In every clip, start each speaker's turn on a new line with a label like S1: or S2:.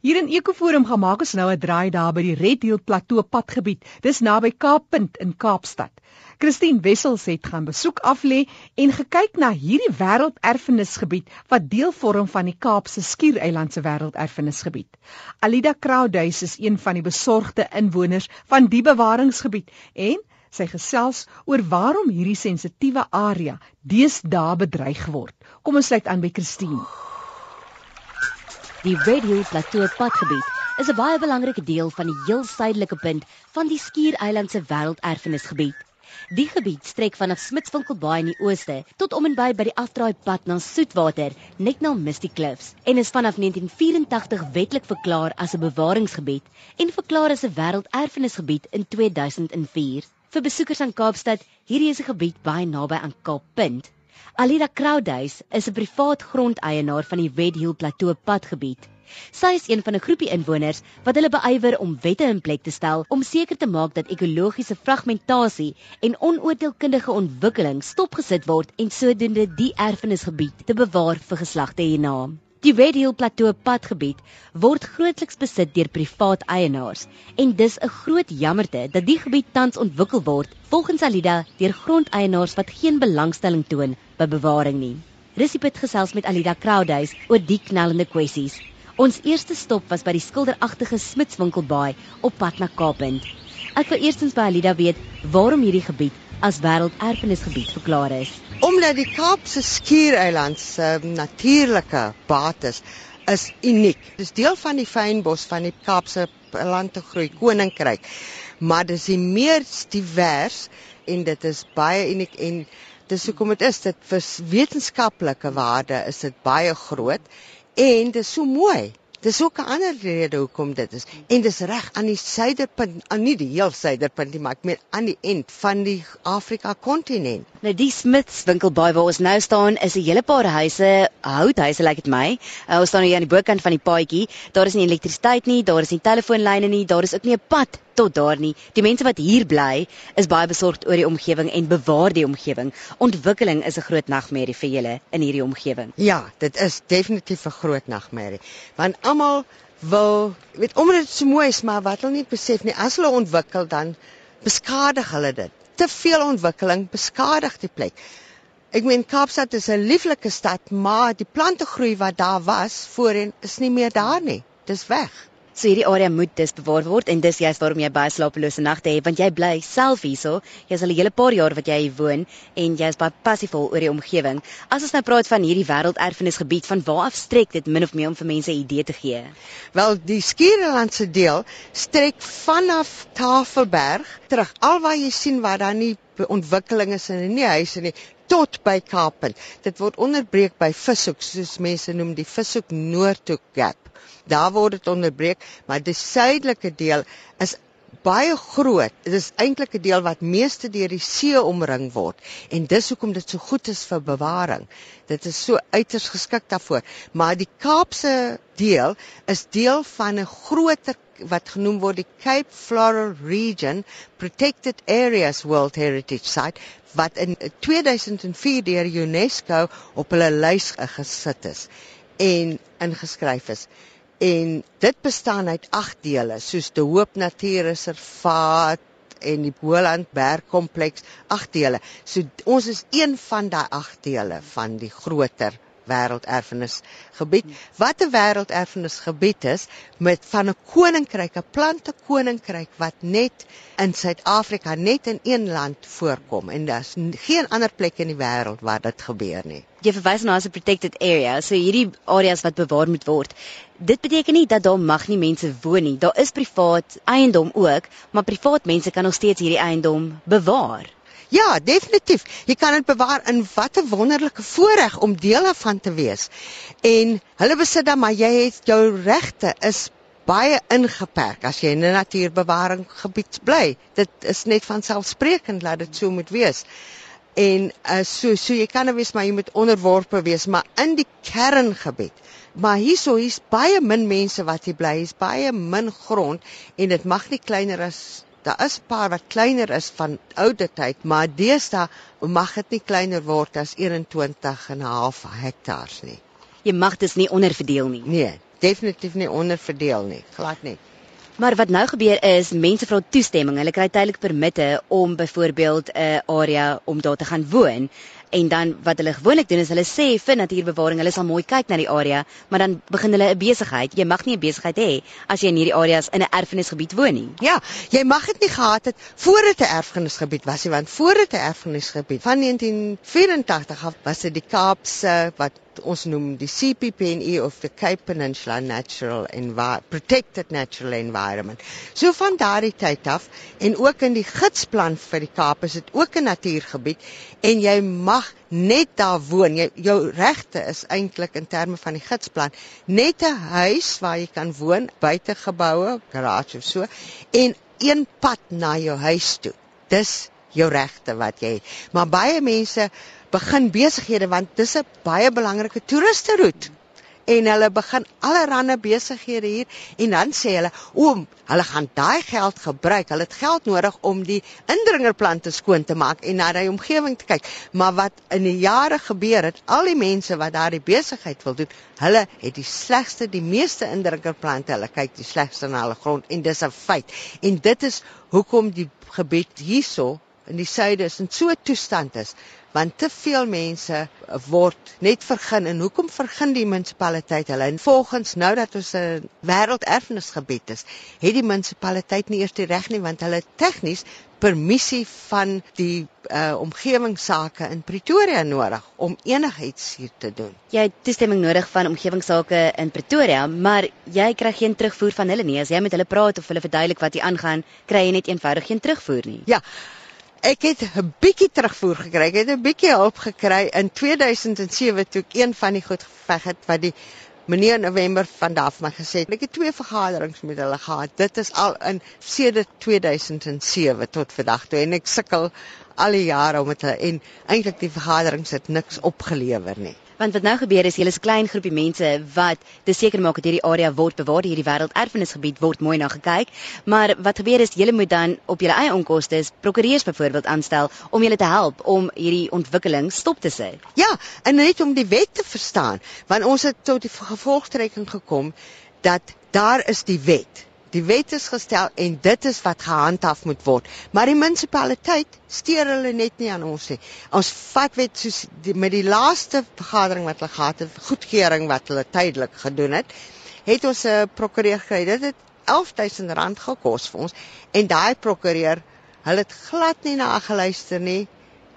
S1: Hier in Ekoforum gaan maak ons nou 'n draai daar by die Red Hill Plateau padgebied. Dis naby Kaappunt in Kaapstad. Christine Wessels het gaan besoek aflê en gekyk na hierdie wêrelderfenisgebied wat deel vorm van die Kaapse Skiereiland se wêrelderfenisgebied. Alida Crowduys is een van die besorgde inwoners van die bewaringsgebied en sy gesels oor waarom hierdie sensitiewe area deesdae bedreig word. Kom ons sluit aan by Christine.
S2: Die Red Hill Plateau padgebied is 'n baie belangrike deel van die heel suidelike punt van die Skiereiland se wêrelderfenisgebied. Die gebied strek vanaf Smitswinkelbaai in die ooste tot om en by by die afdraaipad na Soetwater, net na Misty Cliffs, en is vanaf 1984 wetlik verklaar as 'n bewaringsgebied en verklaar as 'n wêrelderfenisgebied in 2004. Vir besoekers aan Kaapstad, hierdie is 'n gebied baie naby aan Kaappunt. Alida Crowduys is 'n privaat grondeienaar van die Red Hill Plateau padgebied. Sy is een van 'n groepie inwoners wat hulle beywer om wette in plek te stel om seker te maak dat ekologiese fragmentasie en onoordeelkundige ontwikkeling stopgesit word en sodoende die erfenisgebied te bewaar vir geslagte hierna. Die Red Hill Plateau padgebied word grootliks besit deur privaat eienaars en dis 'n groot jammerte dat die gebied tans ontwikkel word volgens Alida deur grondeienaars wat geen belangstelling toon by bewaring nie. Risipit gesels met Alida Crowduys oor die knellende kwessies. Ons eerste stop was by die skilderagtige Smitswinkelbaai op pad na Kaapend. Ek wil eerstens by Alida weet waarom hierdie gebied as wêrelderfenisgebied verklaar is
S3: omdat die Kaapse Skiereiland se natuurlike bates is uniek. Dis deel van die fynbos van die Kaapse plantegroei koninkryk. Maar dis die mees divers en dit is baie uniek en dis hoekom dit is dit vir wetenskaplike waarde is dit baie groot en dit is so mooi. Dis ook 'n ander rede hoekom dit is. En dis reg aan die suiderpunt, aan nie die heel suiderpunt nie, maar ek meen aan die end van die Afrika kontinent.
S2: Nou die Smiths winkelbaai waar ons nou staan is 'n hele paar huise, houthuise lyk like dit my. Uh, ons staan hier aan die bokant van die paadjie. Daar is nie elektrisiteit nie, daar is nie telefoonlyne nie, daar is ook nie 'n pad tot daar nie. Die mense wat hier bly, is baie besorgd oor die omgewing en bewaar die omgewing. Ontwikkeling is 'n groot nagmerrie vir julle in hierdie omgewing.
S3: Ja, dit is definitief 'n groot nagmerrie. Want almal wil, weet omdat dit so mooi is, maar wat hulle nie besef nie, as hulle ontwikkel dan beskadig hulle dit. Te veel ontwikkeling beskadig die plek. Ek meen Kaapstad is 'n lieflike stad, maar die plantegroei wat daar was voorheen is nie meer daar nie. Dis weg.
S2: So hierdie area moet dus bewaar word en dis juist waarom jy baie slapelose nagte het want jy bly self hierso. Jy's al 'n hele paar jaar wat jy hier woon en jy's baie passievol oor die omgewing. As ons nou praat van hierdie wêrelderfenisgebied, van waar af strek dit min of meer om vir mense 'n idee te gee?
S3: Wel, die Skiereilandse deel strek vanaf Tafelberg terug. Alwaar jy sien waar daar nie ontwikkeling is en nie huise nie tot by Kaappunt. Dit word onderbreek by Vishoek, soos mense noem die Vishoek Noordhoek Gap. Daar word dit onderbreek, maar die suidelike deel is baie groot. Dit is eintlik 'n deel wat meeste deur die see omring word en dis hoekom dit so goed is vir bewaring. Dit is so uiters geskik daarvoor. Maar die Kaapse deel is deel van 'n groter wat genoem word die Cape Floral Region Protected Areas World Heritage Site wat in 2004 deur UNESCO op hulle lys gesit is en ingeskryf is en dit bestaan uit 8 dele soos die Hoop Natuurreservaat en die Boland Bergkompleks 8 dele. So ons is een van daai 8 dele van die groter wêrelderfenisgebied. Wat 'n wêrelderfenisgebied is met van 'n koninkryk, 'n plante koninkryk wat net in Suid-Afrika net in een land voorkom en daar's geen ander plek in die wêreld waar dit gebeur nie.
S2: Jy verwys na as 'n protected area, so hierdie areas wat bewaar moet word. Dit beteken nie dat daar mag nie mense woon nie. Daar is privaat eiendom ook, maar privaat mense kan nog steeds hierdie eiendom bewaar.
S3: Ja, definitief. Jy kan dit bewaar in watter wonderlike voorreg om deel daarvan te wees. En hulle besit dan maar jy het jou regte is baie ingeperk as jy in 'n natuurbewaringsgebied bly. Dit is net van selfsprekend dat dit so moet wees. En uh, so so jy kan nou wees maar jy moet onderworpe wees, maar in die kerngebied. Maar hierso hier's baie min mense wat hier bly. Hier's baie min grond en dit mag nie kleiner as Daar is paar wat kleiner is van oude tyd, maar deesdae mag dit nie kleiner word as 21 en 'n half hektaar nie.
S2: Jy mag dit nie onderverdeel nie.
S3: Nee, definitief nie onderverdeel nie, glad nie.
S2: Maar wat nou gebeur is mense vra toestemming. Hulle kry tydelik permitte om byvoorbeeld 'n area om daar te gaan woon. En dan wat hulle gewoonlik doen is hulle sê vir natuurbewaring, hulle sal mooi kyk na die area, maar dan begin hulle 'n besigheid. Jy mag nie 'n besigheid hê as jy in hierdie areas in 'n erfenisgebied woon nie.
S3: Ja, jy mag dit nie gehad het voor dit 'n erfenisgebied was nie, want voor dit 'n erfenisgebied van 1984 af was dit die Kaapse wat ons noem die CPPNE of the Cape Peninsula Natural Environment Protected Natural Environment. So van daardie tyd af en ook in die gidsplan vir die Kaap is dit ook 'n natuurgebied en jy mag net daar woon. Jy, jou regte is eintlik in terme van die gidsplan net 'n huis waar jy kan woon, buitegeboue, garage of so en een pad na jou huis toe. Dis jou regte wat jy. Maar baie mense begin besighede want dis 'n baie belangrike toeristeroete en hulle begin allerlei besighede hier en dan sê hulle oom hulle gaan daai geld gebruik. Hulle het geld nodig om die indringerplante skoon te maak en na die omgewing te kyk. Maar wat in die jare gebeur het al die mense wat daardie besigheid wil doen hulle het die slegste die meeste indringerplante. Hulle kyk die slegste na hulle grond en dis 'n feit. En dit is hoekom die gebied hierso in die suide is in so 'n toestand is want te veel mense word net vergun en hoekom vergun die munisipaliteit hulle en volgens nou dat ons 'n wêrelderfenisgebied is het die munisipaliteit nie eers die reg nie want hulle tegnies permissie van die uh, omgewingsake in Pretoria nodig om enigiets hier te doen.
S2: Jy het toestemming nodig van omgewingsake in Pretoria, maar jy kry geen terugvoer van hulle nie. As jy met hulle praat of hulle verduidelik wat hier aangaan, kry jy net eenvoudig geen terugvoer nie.
S3: Ja. Ek het 'n bietjie terugvoer gekry. Ek het 'n bietjie hulp gekry in 2007 toe ek een van die goed geveg het wat die meneer in November van daaf my gesê het. Ek het twee vergaderings met hulle gehad. Dit is al in sedert 2007 tot vandag toe en ek sukkel al die jare om dit en eintlik die vergaderings het niks opgelewer nie.
S2: Want wat nou gebeur is, julle is 'n klein groepie mense wat dis seker maak dat hierdie area word bewaar, hierdie wêrelderfenisgebied word mooi na gekyk, maar wat gebeur is julle moet dan op julle eie onkoste prokureurs byvoorbeeld aanstel om julle te help om hierdie ontwikkeling stop te sit.
S3: Ja, en net om die wet te verstaan, want ons het tot die gevolgtrekking gekom dat daar is die wet Die wet is gestel en dit is wat gehandhaaf moet word. Maar die munisipaliteit steur hulle net nie aan ons nie. Ons vat wet soos die, met die laaste vergadering wat hulle gehad het, goedkeuring wat hulle tydelik gedoen het, het ons 'n prokureur gekry. Dit het R11000 gekos vir ons en daai prokureur, hulle het glad nie na geluister nie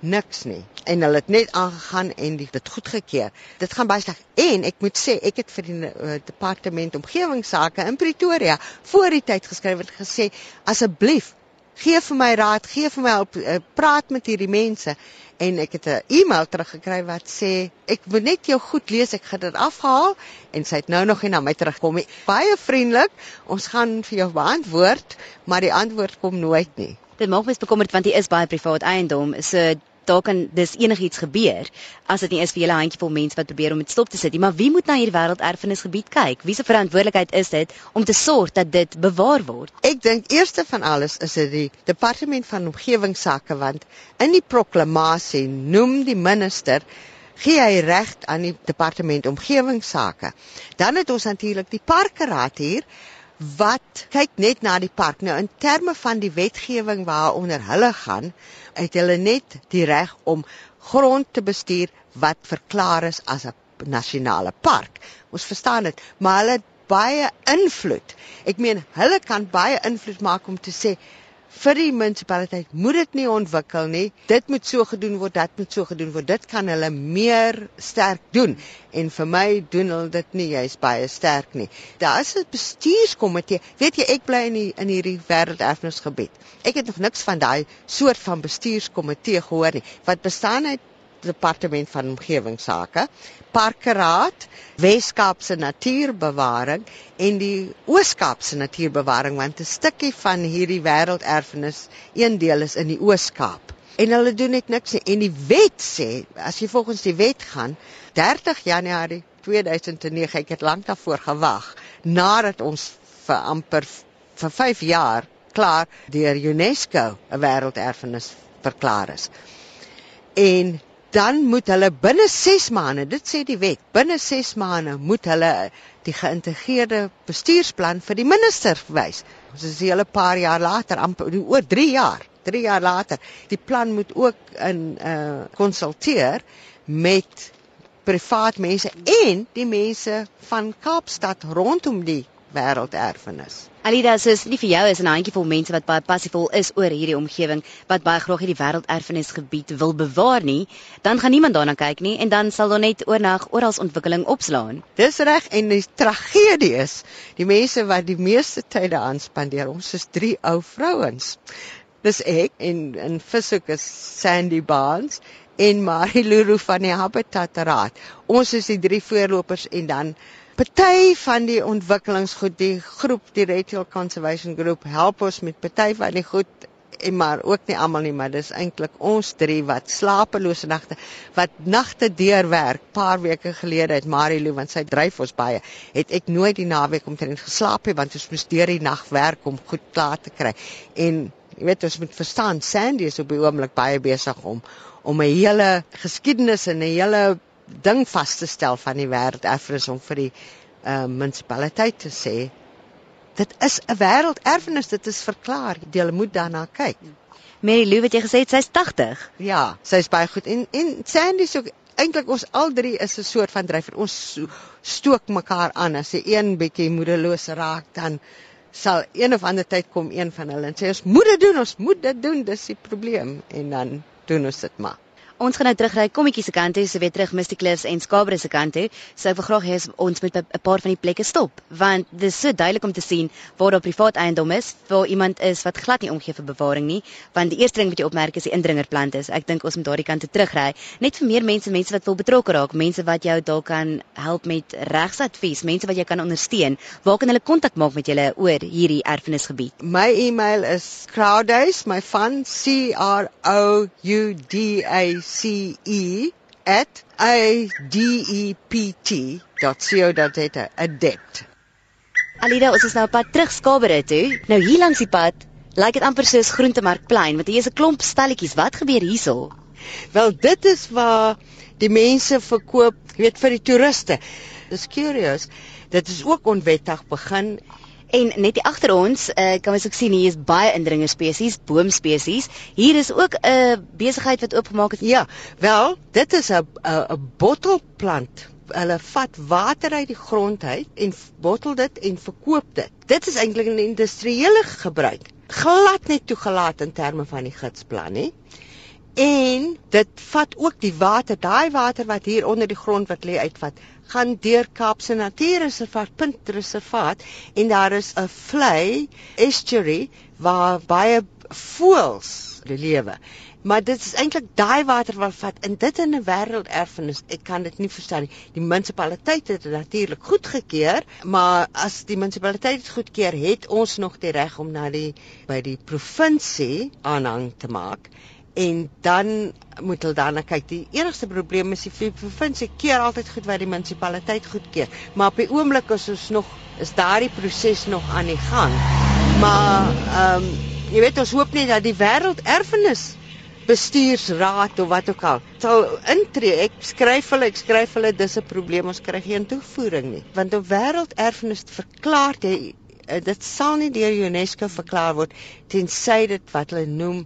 S3: niks nie en hulle het net aangegaan en dit goedgekeur. Dit gaan baie sleg en ek moet sê ek het vir die uh, departement omgewingsake in Pretoria voor die tyd geskryf en gesê asseblief gee vir my raad, gee vir my help, uh, praat met hierdie mense en ek het 'n e-mail teruggekry wat sê ek moet net jou goed lees, ek gaan dit afhaal en sy het nou nog nie na my terugkom nie. Baie vriendelik, ons gaan vir jou beantwoord, maar die antwoord kom nooit nie.
S2: Dit maak my bekommerd want dit is baie privaat eiendom. So daar kan dis enigiets gebeur as dit nie is vir julle handjievol mense wat probeer om dit stop te sit nie. Maar wie moet na hierdie wêrelderfenisgebied kyk? Wie se verantwoordelikheid is dit om te sorg dat dit bewaar word?
S3: Ek dink eerste van alles is dit die departement van omgewingsake want in die proklamasie noem die minister gee hy reg aan die departement omgewingsake. Dan het ons natuurlik die parkeraad hier wat kyk net na die park. Nou in terme van die wetgewing waaronder hulle gaan het hulle net die reg om grond te bestuur wat verklaar is as 'n nasionale park. Ons verstaan dit, maar hulle het baie invloed. Ek meen, hulle kan baie invloed maak om te sê vir die munisipaliteit moet dit nie ontwikkel nie. Dit moet so gedoen word, dit moet so gedoen word. Dit kan hulle meer sterk doen. En vir my doen hulle dit nie jy's baie sterk nie. Daar is 'n bestuurskomitee. Weet jy, ek bly in die, in hierdie wêrelderfenisgebied. Ek het nog niks van daai soort van bestuurskomitee gehoor nie. Wat bestaan uit departement van omgewingsake, parkeraad, Wes-Kaapse natuurbewaring en die Oos-Kaapse natuurbewaring want 'n stukkie van hierdie wêrelderfenis, een deel is in die Oos-Kaap. En hulle doen net niks nie. en die wet sê as jy volgens die wet gaan 30 Januarie 2009 ek het lank daarvoor gewag nadat ons vir amper vir 5 jaar klaar deur UNESCO 'n wêrelderfenis verklaar is. En dan moet hulle binne 6 maande, dit sê die wet, binne 6 maande moet hulle die geïntegreerde bestuursplan vir die minister wys. Ons is hele paar jaar later, amper oor 3 jaar, 3 jaar later. Die plan moet ook in uh konsulteer met privaat mense en die mense van Kaapstad rondom die wêrelderfenis.
S2: Alida, soos nie vir jou is 'n handjievol mense wat baie passievol is oor hierdie omgewing wat baie graag hierdie wêrelderfenisgebied wil bewaar nie, dan gaan niemand daarna kyk nie en dan sal daar net oornag oral ontwikkeling opslaan.
S3: Dis reg en die tragedie is, die mense wat die meeste tyd daaraan spandeer, ons is drie ou vrouens. Dis ek en in Vishoek is Sandy Barnes en Marilou van die Habitat Raad. Ons is die drie voorlopers en dan Party van die ontwikkelingsgoed, die groep, die Red Hill Conservation Group help ons met party van die goed en maar ook nie almal nie, maar dis eintlik ons drie wat slapelose nagte wat nagte deurwerk. Paar weke gelede het Marilou want sy dryf ons baie, het ek nooit die naweek omtrent geslaap nie want ons moes deur die nag werk om goed klaar te kry. En jy weet ons moet verstaan, Sandy is op die oomblik baie besig om om 'n hele geskiedenis en 'n hele ding vas te stel van die wêrelderfenis om vir die uh, munisipaliteit te sê dit is 'n wêrelderfenis dit is verklaar. Jy moet daarna kyk.
S2: Mary Lou wat jy gesê het sy's 80
S3: ja sy's baie goed. En en Sandy so eintlik ons al drie is 'n soort van drywer ons stook mekaar aan. As 'n een bietjie moedeloos raak dan sal een of ander tyd kom een van hulle en sê ons moet dit doen ons moet dit doen dis die probleem. En dan doen ons dit maar
S2: Ons gaan nou terugry kommetjie se kant toe, so weer terug Misty Cliffs en Skabre se kant toe. So ek wil graag hê ons moet 'n paar van die plekke stop, want dit is so duidelik om te sien waar daar privaat eiendom is, waar iemand is wat glad nie omgee vir bewaring nie, want die eerste ding wat jy opmerk is die indringerplant is. Ek dink ons moet daardie kant toe terugry, net vir meer mense, mense wat wil betrokke raak, mense wat jou dalk kan help met regsadvies, mense wat jy kan ondersteun. Waar kan hulle kontak maak met julle oor hierdie erfenisgebied?
S3: My e-mail is crowdays, my fun C R O U D A C E at adept.co.za adept.
S2: Alida, ons is nou op pad terug Skabere toe. Nou hier langs die pad lyk dit amper soos Groentemarkplein, want hier is 'n klomp stalletjies. Wat gebeur hierso?
S3: Wel, dit is waar die mense verkoop, weet vir die toeriste. Dis curious. Dit is ook onwettig begin
S2: En net hier agter ons, uh, kan ons ook sien hier is baie indringer spesies, boomspesies. Hier is ook 'n uh, besigheid wat oopgemaak het.
S3: Ja, wel, dit is 'n 'n bottelplant. Hulle vat water uit die grond uit en bottel dit en verkoop dit. Dit is eintlik 'n industriële gebruik. Glad nie toegelaat in terme van die gidsplan nie. En dit vat ook die water, daai water wat hier onder die grond wat lê uitvat, gaan deur Kaapse Natuurreservaat Puntreservaat en daar is 'n vlei estuary waar baie voëls lewe. Maar dit is eintlik daai water wat vat in dit in 'n wêrelderfenis. Ek kan dit nie verstaan nie. Die munisipaliteit het dit natuurlik goedgekeur, maar as die munisipaliteit dit goedkeur, het ons nog die reg om na die by die provinsie aanhang te maak en dan moet hulle daarna kyk. Die enigste probleem is die provinsie keer altyd goed wat die munisipaliteit goedkeur, maar op die oomblik is ons nog is daardie proses nog aan die gang. Maar ehm um, jy weet ons hoop net dat die wêrelderfenis bestuursraad of wat ook al sal intree. Ek skryf hulle, ek skryf hulle dis 'n probleem, ons kry geen toevoering nie. Want op wêrelderfenis verklaar jy eh, dit sal nie deur UNESCO verklaar word tensy dit wat hulle noem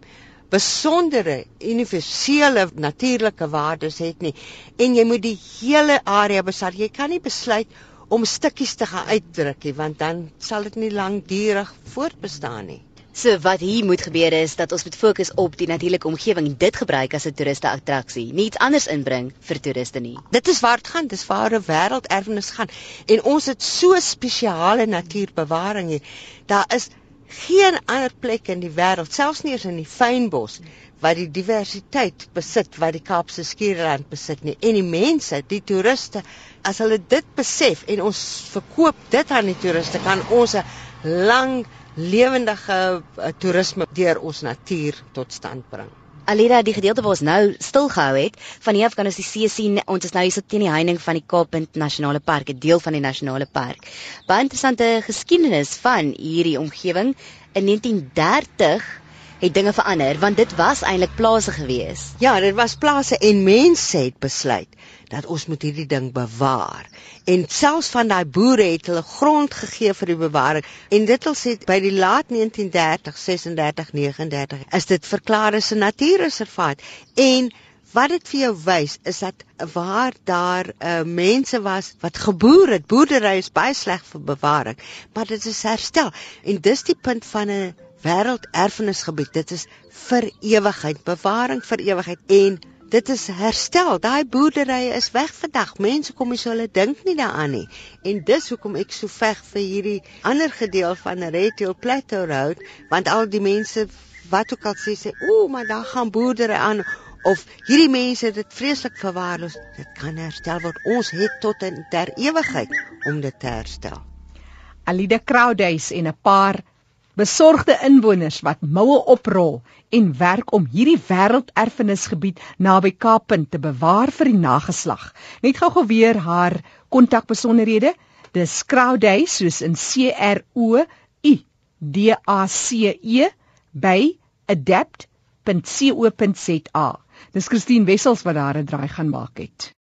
S3: besondere universele natuurlike waardes het nie en jy moet die hele area besit. Jy kan nie besluit om stukkies te gaan uitdruk nie want dan sal dit nie lankdurig voortbestaan nie.
S2: So wat hier moet gebeur is dat ons moet fokus op die natuurlike omgewing en dit gebruik as 'n toeriste attraksie, nie iets anders inbring vir toeriste nie.
S3: Dit is waar dit gaan, dis waar 'n wêrelderfenis gaan. En ons het so spesiale natuurbewaring hier. Daar is geen ander plek in die wêreld, selfs nie eens in die fynbos wat die diversiteit besit wat die Kaapse Skiereiland besit nie. En die mense, die toeriste, as hulle dit besef en ons verkoop dit aan die toeriste, kan ons 'n lang lewendige uh, toerisme deur ons natuur tot stand bring.
S2: Alida, die gedeelte waar ons nou stilgehou het, van hier af kan ons die see sien. Ons is nou hier so teen die heining van die Kaappunt Nasionale Park, 'n deel van die nasionale park. Baie interessante geskiedenis van hierdie omgewing. In 1930 het dinge verander want dit was eintlik plase gewees.
S3: Ja, dit was plase en mense het besluit dat ons moet hierdie ding bewaar. En selfs van daai boere het hulle grond gegee vir die bewaring. En dit wil sê by die laat 1930, 36, 39 is dit verklaar as 'n natuurreservaat. En wat dit vir jou wys is dat waar daar uh, mense was wat geboer het, boerdery is baie sleg vir bewaring, maar dit is herstel. En dis die punt van 'n wêrelderfenisgebied. Dit is vir ewigheid, bewaring vir ewigheid en dit is herstel. Daai boerderye is weg vandag. Mense kom nie so hulle dink nie daaraan nie. En dis hoekom ek so veg vir hierdie ander gedeelte van Red Hill Plateau Road, want al die mense wat ook al sê sê, "O, maar daar gaan boerdery aan." Of hierdie mense dit vreeslik verwaarloos. Dit kan herstel word. Ons het tot in ter ewigheid om dit te herstel.
S1: Alida Crowdays en 'n paar besorgde inwoners wat moue oprol en werk om hierdie wêrelderfenisgebied naby Kaappunt te bewaar vir die nageslag. Net gou-gou weer haar kontakbesonderhede. Dis Crowday soos in C R O U D A C E by adapt.co.za. Dis Christine Wessels wat daar 'n draai gaan maak het.